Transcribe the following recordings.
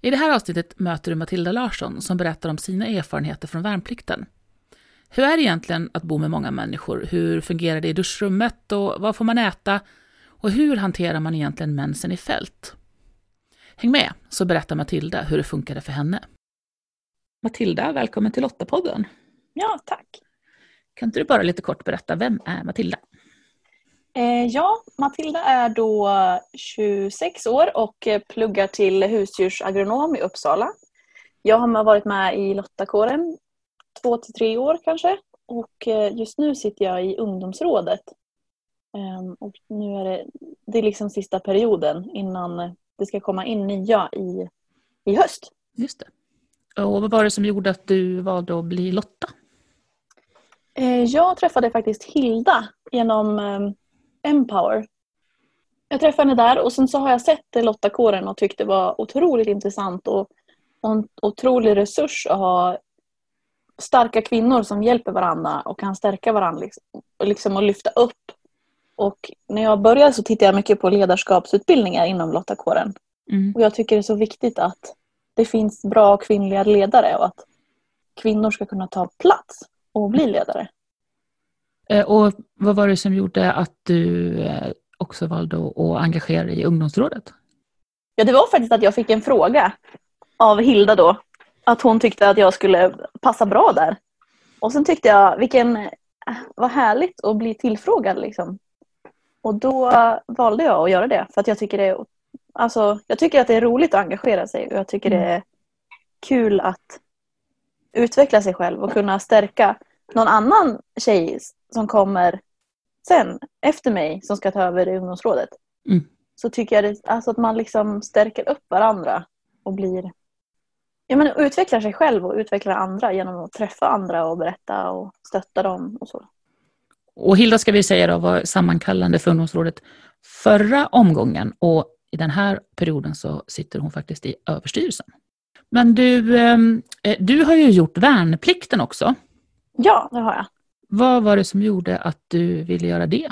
I det här avsnittet möter du Matilda Larsson som berättar om sina erfarenheter från värnplikten. Hur är det egentligen att bo med många människor? Hur fungerar det i duschrummet och vad får man äta? Och hur hanterar man egentligen mensen i fält? Häng med så berättar Matilda hur det funkade för henne. Matilda, välkommen till Lottapodden. Ja, tack. Kan inte du bara lite kort berätta, vem är Matilda? Eh, ja, Matilda är då 26 år och pluggar till husdjursagronom i Uppsala. Jag har varit med i Lottakåren två till tre år kanske och eh, just nu sitter jag i ungdomsrådet. Eh, och nu är det, det är liksom sista perioden innan det ska komma in nya i, i höst. Just det. Och vad var det som gjorde att du valde att bli Lotta? Eh, jag träffade faktiskt Hilda genom ehm, Empower. Jag träffade henne där och sen så har jag sett Lottakåren och tyckte det var otroligt intressant och, och en otrolig resurs att ha starka kvinnor som hjälper varandra och kan stärka varandra liksom, och, liksom och lyfta upp. Och när jag började så tittade jag mycket på ledarskapsutbildningar inom Lottakåren. Mm. Och jag tycker det är så viktigt att det finns bra kvinnliga ledare och att kvinnor ska kunna ta plats och bli ledare. Eh, och vad var det som gjorde att du eh, också valde att engagera dig i ungdomsrådet? Ja, det var faktiskt att jag fick en fråga av Hilda då. Att hon tyckte att jag skulle passa bra där. Och sen tyckte jag, vilken, vad härligt att bli tillfrågad liksom. Och då valde jag att göra det. För att jag tycker det är, alltså, jag tycker att det är roligt att engagera sig. Och jag tycker det mm. är kul att utveckla sig själv och kunna stärka någon annan tjej som kommer sen efter mig som ska ta över i ungdomsrådet. Mm. Så tycker jag det, alltså att man liksom stärker upp varandra och blir ja, men utvecklar sig själv och utvecklar andra genom att träffa andra och berätta och stötta dem och så. Och Hilda ska vi säga då var sammankallande för ungdomsrådet förra omgången och i den här perioden så sitter hon faktiskt i överstyrelsen. Men du, ehm, eh, du har ju gjort värnplikten också. Ja, det har jag. Vad var det som gjorde att du ville göra det?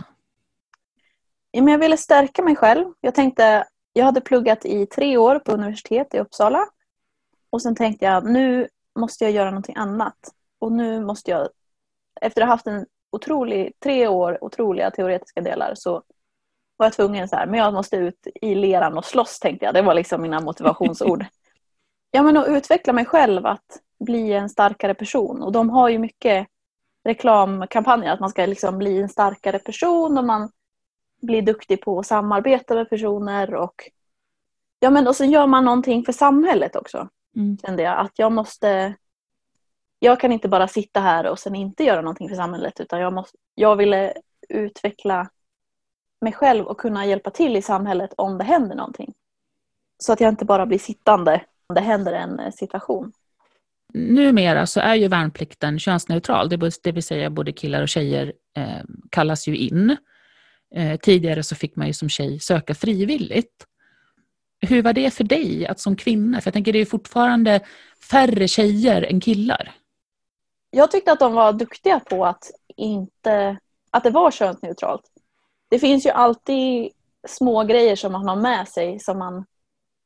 Jag ville stärka mig själv. Jag tänkte, jag hade pluggat i tre år på universitet i Uppsala. Och sen tänkte jag, nu måste jag göra någonting annat. Och nu måste jag, efter att ha haft en otrolig, tre år otroliga teoretiska delar så var jag tvungen så här, men jag måste ut i leran och slåss tänkte jag. Det var liksom mina motivationsord. ja men att utveckla mig själv, att bli en starkare person. Och de har ju mycket reklamkampanjer, att man ska liksom bli en starkare person och man blir duktig på att samarbeta med personer och ja men och sen gör man någonting för samhället också. Mm. Kände jag att jag måste jag kan inte bara sitta här och sen inte göra någonting för samhället utan jag, måste, jag ville utveckla mig själv och kunna hjälpa till i samhället om det händer någonting. Så att jag inte bara blir sittande om det händer en situation. Numera så är ju värnplikten könsneutral, det vill säga både killar och tjejer eh, kallas ju in. Eh, tidigare så fick man ju som tjej söka frivilligt. Hur var det för dig att som kvinna, för jag tänker det är fortfarande färre tjejer än killar. Jag tyckte att de var duktiga på att inte, att det var könsneutralt. Det finns ju alltid små grejer som man har med sig som man,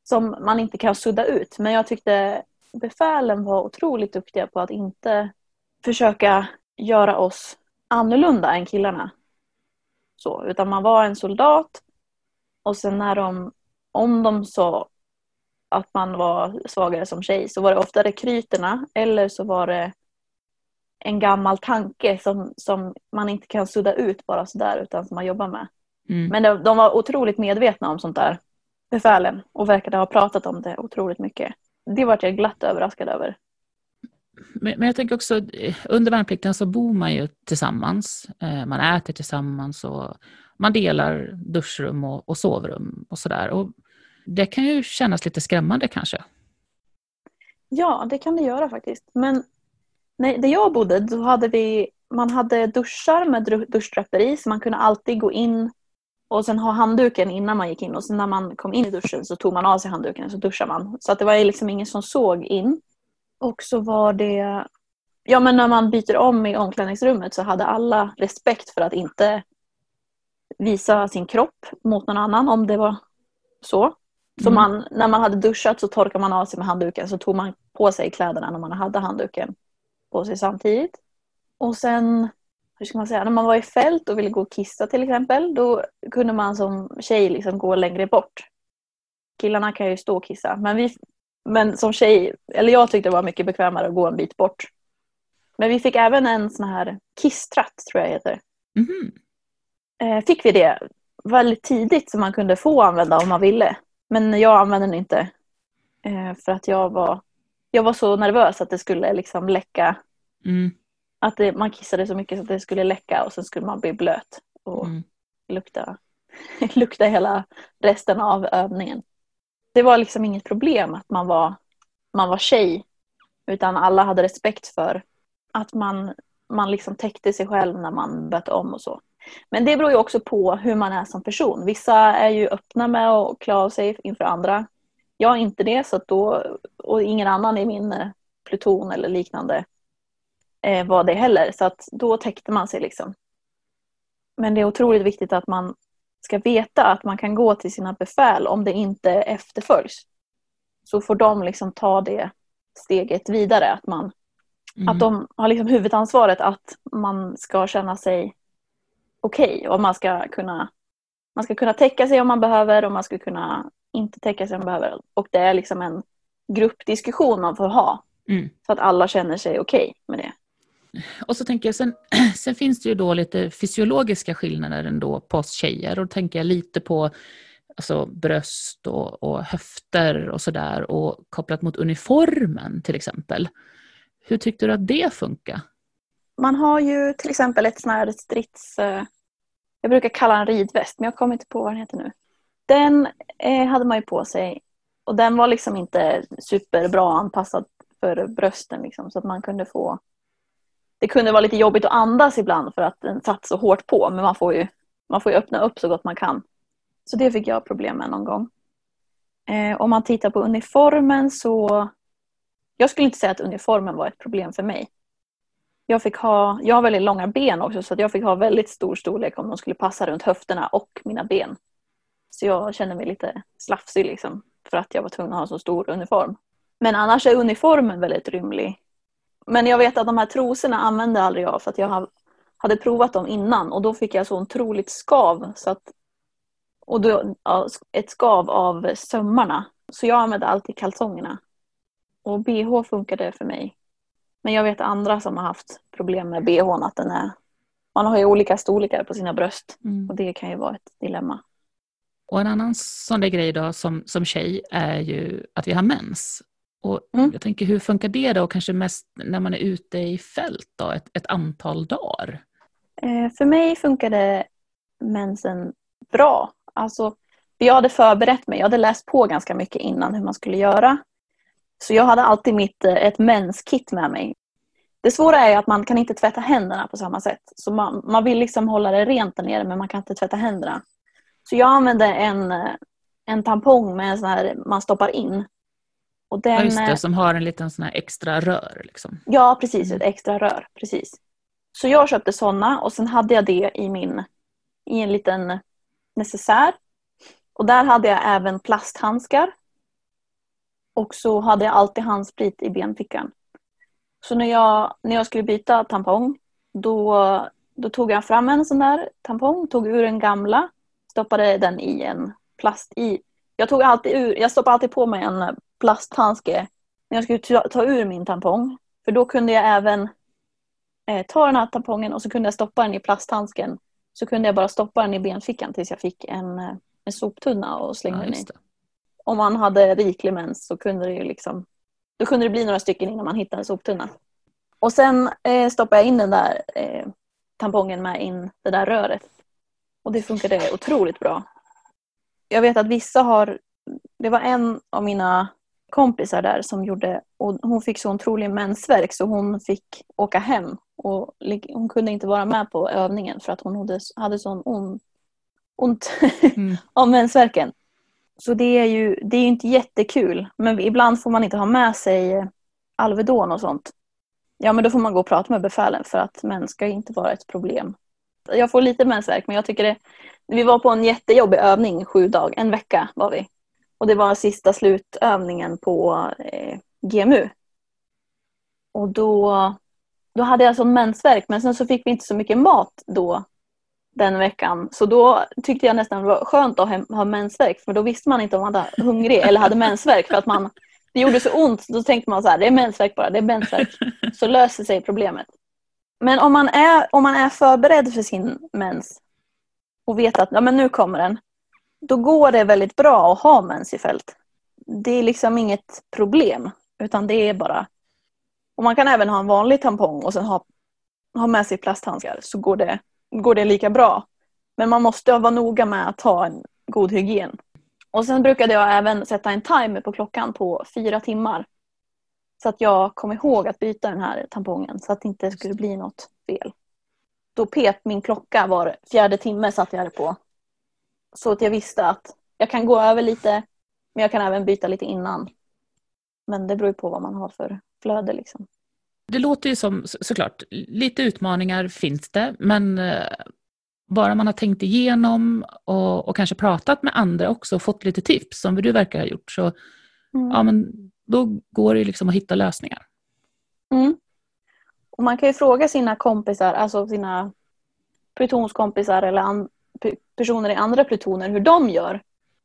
som man inte kan sudda ut. Men jag tyckte befälen var otroligt duktiga på att inte försöka göra oss annorlunda än killarna. Så, utan man var en soldat och sen när de, om de sa att man var svagare som tjej så var det ofta rekryterna eller så var det en gammal tanke som, som man inte kan sudda ut bara sådär utan som man jobbar med. Mm. Men de, de, var otroligt medvetna om sånt där, befälen, och verkade ha pratat om det otroligt mycket det vart jag glatt överraskad över. Men, men jag tänker också, under värnplikten så bor man ju tillsammans. Eh, man äter tillsammans och man delar duschrum och, och sovrum och sådär. Det kan ju kännas lite skrämmande kanske. Ja, det kan det göra faktiskt. Men nej, där jag bodde, då hade vi, man hade duschar med duschdraperi så man kunde alltid gå in och sen ha handduken innan man gick in och sen när man kom in i duschen så tog man av sig handduken och så duschade man. Så att det var liksom ingen som såg in. Och så var det, ja men när man byter om i omklädningsrummet så hade alla respekt för att inte visa sin kropp mot någon annan om det var så. Så Mm. man, när man hade duschat så torkade man av sig med handduken så tog man på sig kläderna när man hade handduken på sig samtidigt. Och sen, hur ska man säga, när man var i fält och ville gå och kissa till exempel då kunde man som tjej liksom gå längre bort. Killarna kan ju stå och kissa men, vi, men som tjej, eller jag tyckte det var mycket bekvämare att gå en bit bort. Men vi fick även en sån här kisstratt tror jag heter Mhm. eh, fick vi det väldigt tidigt så man kunde få använda om man ville. Men jag använde den inte eh, för att jag var, jag var så nervös att det skulle liksom läcka. Mm. Att det, man kissade så mycket så att det skulle läcka och sen skulle man bli blöt och Mm. lukta, lukta hela resten av övningen. Det var liksom inget problem att man var, man var tjej utan alla hade respekt för att man, man liksom täckte sig själv när man bytte om och så. Men det beror ju också på hur man är som person. Vissa är ju öppna med att klä av sig inför andra. Jag är inte det så då, och ingen annan i min eh, pluton eller liknande eh, var det heller. Så att då täckte man sig liksom. Men det är otroligt viktigt att man ska veta att man kan gå till sina befäl om det inte efterföljs. Så får de liksom ta det steget vidare. Att, man, Mm. att de har liksom huvudansvaret att man ska känna sig okej och man ska kunna man ska kunna täcka sig om man behöver och man ska kunna inte täcka sig om man behöver. Och det är liksom en gruppdiskussion man får ha Mm. så att alla känner sig okej med det. Och så tänker jag, sen, sen finns det ju då lite fysiologiska skillnader ändå på oss tjejer. Och då tänker jag lite på alltså, bröst och, och höfter och sådär. Och kopplat mot uniformen till exempel. Hur tyckte du att det funkar? Man har ju till exempel ett sånt här strids... Eh, jag brukar kalla den ridväst, men jag kommer inte på vad den heter nu. Den eh, hade man ju på sig och den var liksom inte superbra anpassad för brösten liksom, så att man kunde få... Det kunde vara lite jobbigt att andas ibland för att den satt så hårt på, men man får ju, man får ju öppna upp så gott man kan. Så det fick jag problem med någon gång. Eh, om man tittar på uniformen så... Jag skulle inte säga att uniformen var ett problem för mig. Jag, fick ha, jag har väldigt långa ben också så att jag fick ha väldigt stor storlek om de skulle passa runt höfterna och mina ben. Så jag kände mig lite slafsig liksom för att jag var tvungen att ha så stor uniform. Men annars är uniformen väldigt rymlig. Men jag vet att de här trosorna använde aldrig jag för att jag ha- hade provat dem innan och då fick jag så otroligt skav. Så att, och då, ja, ett skav av sömmarna. Så jag använde alltid kalsongerna. Och bh funkade för mig. Men jag vet andra som har haft problem med bhn att den är man har ju olika storlekar på sina bröst Mm. och det kan ju vara ett dilemma. Och en annan sån där grej då som, som tjej är ju att vi har mens. Och Mm. jag tänker hur funkar det då, kanske mest när man är ute i fält då, ett, ett antal dagar? Eh, för mig funkade mensen bra. Alltså, jag hade förberett mig. Jag hade läst på ganska mycket innan hur man skulle göra. Så jag hade alltid mitt, eh, ett menskit med mig. Det svåra är att man kan inte tvätta händerna på samma sätt. Så man, man vill liksom hålla det rent där nere men man kan inte tvätta händerna. Så jag använde en, eh, en tampong med en sån här man stoppar in. Och den, Ja, just eh, det, som har en liten sån här extra rör. Liksom. Ja, precis. Ett extra rör. Precis. Så jag köpte sådana och sen hade jag det i, min, i en liten necessär. Och där hade jag även plasthandskar. Och så hade jag alltid handsprit i benfickan. Så när jag, när jag skulle byta tampong då, då tog jag fram en sån där tampong, tog ur den gamla, stoppade den i en plast i. Jag, tog alltid ur, jag stoppade alltid på mig en plasthandske när jag skulle ta, ur min tampong. För då kunde jag även eh, ta den här tampongen och så kunde jag stoppa den i plasthandsken. Så kunde jag bara stoppa den i benfickan tills jag fick en, eh, en soptunna och slänga Ja, den i. Om man hade riklig mens så kunde det ju liksom då kunde det bli några stycken innan man hittade en soptunna. Och sen eh, stoppade jag in den där eh, tampongen med in det där röret. Och det funkade otroligt bra. Jag vet att vissa har, det var en av mina kompisar där som gjorde, och hon fick så otrolig mensvärk så hon fick åka hem. Och hon kunde inte vara med på övningen för att hon hade, hade sån on, ont mm. av mensvärken. Så det är ju det är inte jättekul. Men ibland får man inte ha med sig Alvedon och sånt. Ja men då får man gå och prata med befälen för att mens ska inte vara ett problem. Jag får lite mensvärk men jag tycker det... Vi var på en jättejobbig övning sju dagar, en vecka var vi. Och det var sista slutövningen på eh, GMU. Och då, då hade jag sån mensvärk men sen så fick vi inte så mycket mat då den veckan. Så då tyckte jag nästan det var skönt att ha, ha mensvärk för då visste man inte om man var hungrig eller hade mensvärk för att man det gjorde så ont. Då tänkte man så här, det är mensvärk bara, det är mensvärk. Så löser sig problemet. Men om man är, om man är förberedd för sin mens och vet att ja, men nu kommer den. Då går det väldigt bra att ha mens i fält. Det är liksom inget problem. Utan det är bara... Och man kan även ha en vanlig tampong och sen ha, ha med sig plasthandskar så går det, går det lika bra. Men man måste vara noga med att ha en god hygien. Och sen brukade jag även sätta en timer på klockan på fyra timmar. Så att jag kom ihåg att byta den här tampongen så att det inte skulle bli något fel. Då pep min klocka var fjärde timme satte jag det på. Så att jag visste att jag kan gå över lite men jag kan även byta lite innan. Men det beror på vad man har för flöde liksom. Det låter ju som, såklart, lite utmaningar finns det men eh, bara man har tänkt igenom och, och kanske pratat med andra också och fått lite tips som du verkar ha gjort så mm. ja, men då går det liksom att hitta lösningar. Mm. Man kan ju fråga sina kompisar, alltså sina plutonskompisar eller an, personer i andra plutoner hur de gör.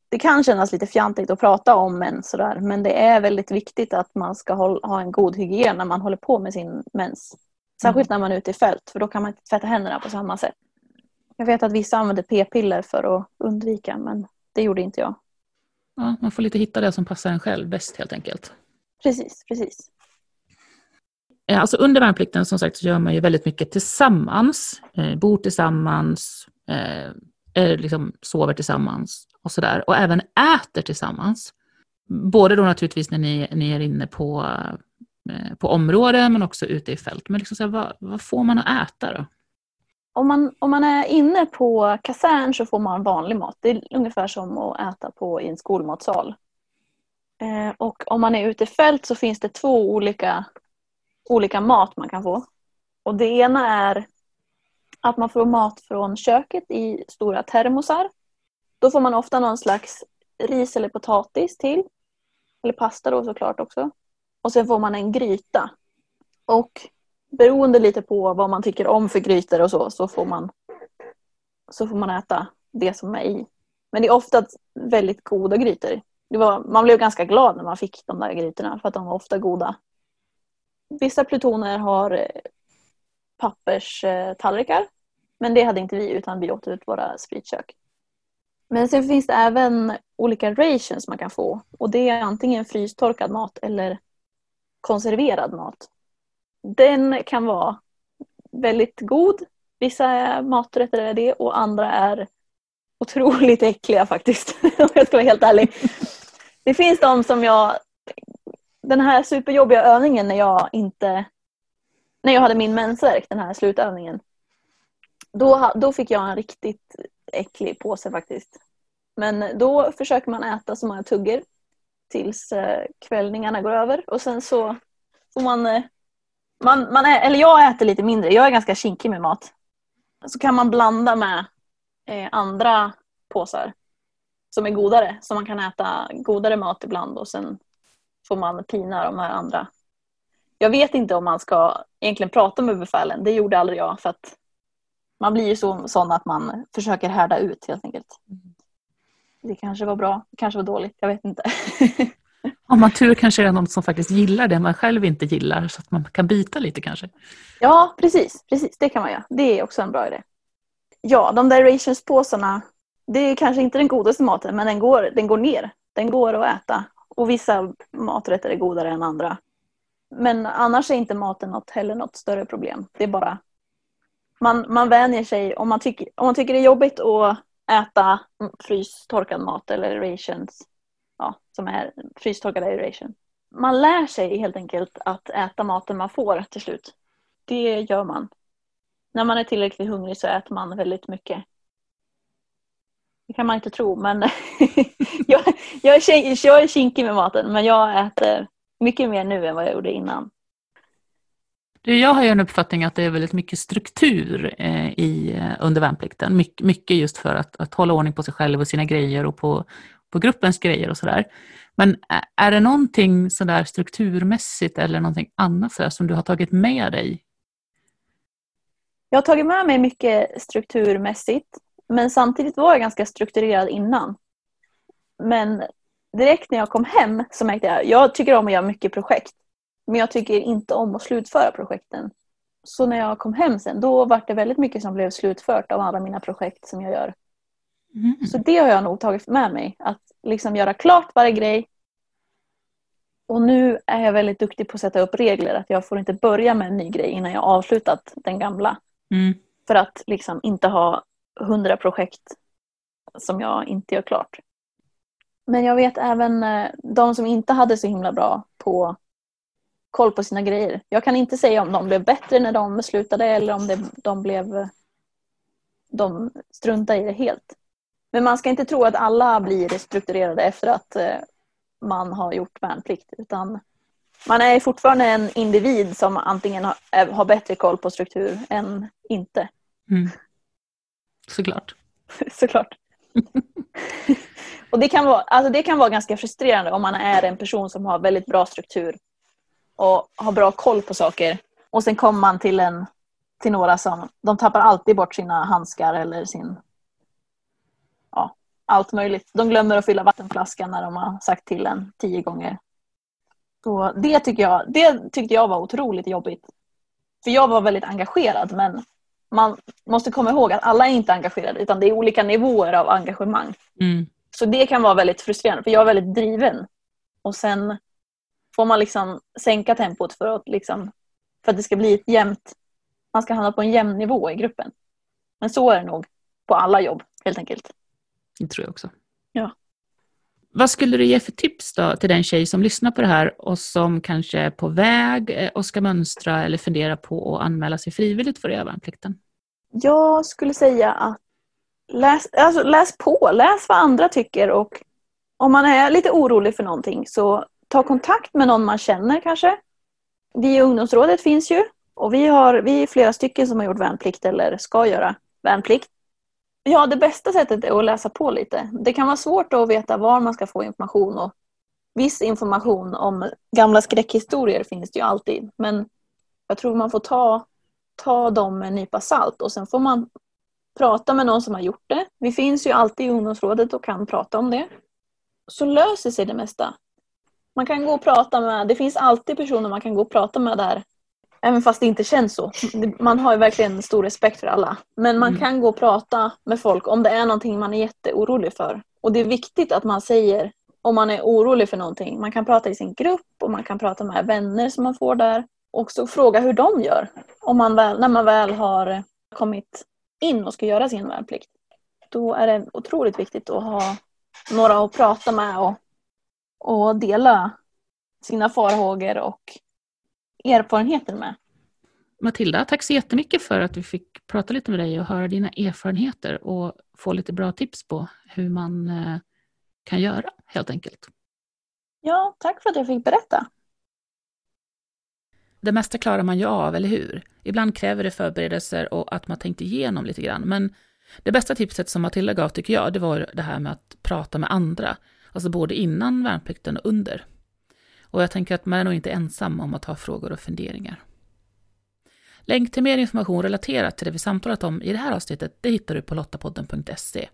Det kan kännas lite fjantigt att prata om mens sådär, men det är väldigt viktigt att man ska ha en god hygien när man håller på med sin mens. Särskilt när man är ute i fält, för då kan man inte tvätta händerna på samma sätt. Jag vet att vissa använder p-piller för att undvika men det gjorde inte jag. Ja, man får lite hitta det som passar en själv bäst helt enkelt. Precis, precis. Eh, alltså under värnplikten som sagt så gör man ju väldigt mycket tillsammans. Eh, bor tillsammans, eh, liksom sover tillsammans och sådär. Och även äter tillsammans. Både då naturligtvis när ni, ni är inne på, eh, på områden men också ute i fält. Men liksom så här, vad, vad får man att äta då? om man, om man är inne på kasern så får man vanlig mat. Det är ungefär som att äta på i en skolmatsal. Eh, och om man är ute i fält så finns det två olika, olika mat man kan få. Och det ena är att man får mat från köket i stora termosar. Då får man ofta någon slags ris eller potatis till. Eller pasta då såklart också. Och sen får man en gryta. Och beroende lite på vad man tycker om för grytor och så, så får man, så får man äta det som är i. Men det är ofta väldigt goda grytor. Det var, man blev ganska glad när man fick de där grytorna för att de var ofta goda. Vissa plutoner har eh, papperstallrikar. Men det hade inte vi utan vi åt ut våra spritkök. Men sen finns det även olika rations man kan få. Och det är antingen frystorkad mat eller konserverad mat den kan vara väldigt god. Vissa maträtter är det och andra är otroligt äckliga faktiskt. Om jag ska vara helt ärlig. Det finns de som jag... Den här superjobbiga övningen när jag inte... När jag hade min mensvärk, den här slutövningen. Då, då fick jag en riktigt äcklig påse faktiskt. Men då försöker man äta så många tuggor tills eh, kvällningarna går över och sen så får man eh, man, man är, eller jag äter lite mindre, jag är ganska kinkig med mat. Så kan man blanda med eh, andra påsar som är godare. Så man kan äta godare mat ibland och sen får man pina de här andra. Jag vet inte om man ska egentligen prata med befälen, det gjorde aldrig jag. För att man blir ju så, sån att man försöker härda ut helt enkelt. Det kanske var bra, det kanske var dåligt, jag vet inte. Om man tur kanske det är någon som faktiskt gillar det man själv inte gillar så att man kan byta lite kanske. Ja, precis. precis. Det kan man göra. Det är också en bra idé. Ja, de där rationspåsarna, det är kanske inte den godaste maten men den går, den går ner. Den går att äta. Och vissa maträtter är godare än andra. Men annars är inte maten något, heller något större problem. Det är bara man, man vänjer sig. Om man, tycker, om man tycker det är jobbigt att äta frystorkad mat eller rations ja, som är frystorkad aeration. Man lär sig helt enkelt att äta maten man får till slut. Det gör man. När man är tillräckligt hungrig så äter man väldigt mycket. Det kan man inte tro men jag, jag, är, jag är kinkig med maten men jag äter mycket mer nu än vad jag gjorde innan. Jag har ju en uppfattning att det är väldigt mycket struktur eh, i, eh, under värnplikten. My, mycket just för att, att hålla ordning på sig själv och sina grejer och på, på gruppens grejer och sådär. Men är det någonting sådär strukturmässigt eller någonting annat sådär som du har tagit med dig? Jag har tagit med mig mycket strukturmässigt men samtidigt var jag ganska strukturerad innan. Men direkt när jag kom hem så märkte jag, jag tycker om att göra mycket projekt. Men jag tycker inte om att slutföra projekten. Så när jag kom hem sen, då var det väldigt mycket som blev slutfört av alla mina projekt som jag gör. Mm. Så det har jag nog tagit med mig. Att liksom göra klart varje grej. Och nu är jag väldigt duktig på att sätta upp regler. Att jag får inte börja med en ny grej innan jag avslutat den gamla. Mm. För att liksom inte ha hundra projekt som jag inte gör klart. Men jag vet även eh, de som inte hade så himla bra på koll på sina grejer. Jag kan inte säga om de blev bättre när de slutade eller om det, de blev de struntade i det helt. Men man ska inte tro att alla blir strukturerade efter att eh, man har gjort värnplikt utan man är fortfarande en individ som antingen har, eh, har bättre koll på struktur än inte. Mm. Såklart. Såklart. och det kan, vara, alltså det kan vara ganska frustrerande om man är en person som har väldigt bra struktur och har bra koll på saker. Och sen kommer man till, en, till några som de tappar alltid bort sina handskar eller sin... Ja, allt möjligt. De glömmer att fylla vattenflaskan när de har sagt till en tio gånger. Så det, tycker jag, det tyckte jag var otroligt jobbigt. För jag var väldigt engagerad men man måste komma ihåg att alla är inte engagerade utan det är olika nivåer av engagemang. Mm. Så det kan vara väldigt frustrerande för jag är väldigt driven. Och sen får man liksom sänka tempot för att, liksom, för att det ska bli ett jämnt, man ska hamna på en jämn nivå i gruppen. Men så är det nog på alla jobb helt enkelt. Det tror jag också. Ja. Vad skulle du ge för tips då till den tjej som lyssnar på det här och som kanske är på väg eh, och ska mönstra eller fundera på att anmäla sig frivilligt för att göra värnplikten? Jag skulle säga att läs, alltså läs på, läs vad andra tycker och om man är lite orolig för någonting så ta kontakt med någon man känner kanske. Vi i ungdomsrådet finns ju och vi, har, vi är flera stycken som har gjort värnplikt eller ska göra värnplikt. Ja, det bästa sättet är att läsa på lite. Det kan vara svårt att veta var man ska få information och viss information om gamla skräckhistorier finns det ju alltid. Men jag tror man får ta, ta dem med en nypa salt och sen får man prata med någon som har gjort det. Vi finns ju alltid i ungdomsrådet och kan prata om det. Så löser sig det mesta. Man kan gå och prata med, det finns alltid personer man kan gå och prata med där. Även fast det inte känns så. Man har ju verkligen stor respekt för alla. Men man mm. kan gå och prata med folk om det är någonting man är jätteorolig för. Och det är viktigt att man säger om man är orolig för någonting. Man kan prata i sin grupp och man kan prata med vänner som man får där. Och så fråga hur de gör. Om man väl, när man väl har kommit in och ska göra sin värnplikt. Då är det otroligt viktigt att ha några att prata med och och dela sina farhågor och erfarenheter med. Matilda, tack så jättemycket för att vi fick prata lite med dig och höra dina erfarenheter och få lite bra tips på hur man eh, kan göra helt enkelt. Ja, tack för att jag fick berätta. Det mesta klarar man ju av, eller hur? Ibland kräver det förberedelser och att man tänkt igenom lite grann. Men det bästa tipset som Matilda gav tycker jag, det var det här med att prata med andra. Alltså både innan värnplikten och under. Och jag tänker att man är nog inte ensam om att ha frågor och funderingar. Länk till mer information relaterat till det vi samtalat om i det här avsnittet, det hittar du på lottapodden.se.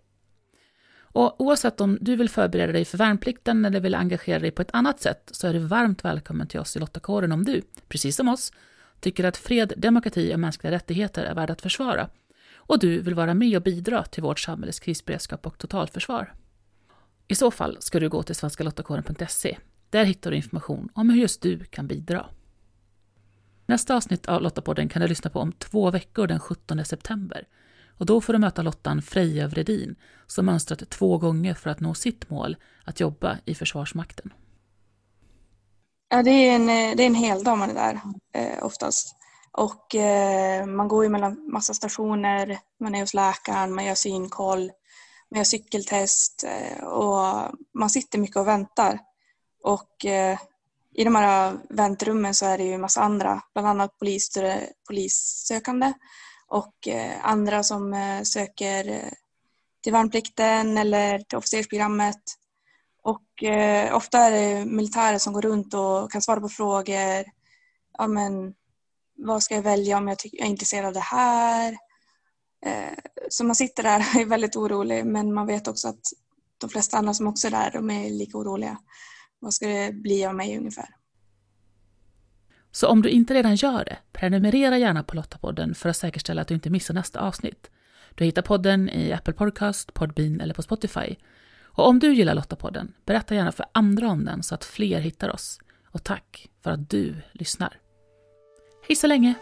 Och oavsett om du vill förbereda dig för värnplikten eller vill engagera dig på ett annat sätt så är du varmt välkommen till oss i Lottakåren om du, precis som oss, tycker att fred, demokrati och mänskliga rättigheter är värda att försvara och du vill vara med och bidra till vårt samhälles krisberedskap och totalförsvar. I så fall ska du gå till svenskalottakåren.se. Där hittar du information om hur just du kan bidra. Nästa avsnitt av Lottapodden kan du lyssna på om två veckor den 17 september. Och då får du möta Lottan Freja Vredin som mönstrat två gånger för att nå sitt mål, att jobba i Försvarsmakten. Ja, det är en, eh, det är en hel dag man är där eh, oftast. Och eh, man går ju mellan massa stationer, man är hos läkaren, man gör synkoll, man gör cykeltest eh, och man sitter mycket och väntar. Och eh, i de här väntrummen så är det ju en massa andra, bland annat polis, eh, polissökande och eh, andra som eh, söker eh, till värnplikten eller till officersprogrammet. Och eh, ofta är det militärer som går runt och kan svara på frågor. Ja, men, vad ska jag välja om jag, jag är intresserad av det här? Eh, så man sitter där och är väldigt orolig men man vet också att de flesta andra som också är där, de är lika oroliga. Vad ska det bli av mig ungefär? Så om du inte redan gör det, prenumerera gärna på Lottapodden för att säkerställa att du inte missar nästa avsnitt. Du hittar podden i Apple Podcast, Podbean eller på Spotify. Och om du gillar Lottapodden, berätta gärna för andra om den så att fler hittar oss. Och tack för att du lyssnar. Hej så länge!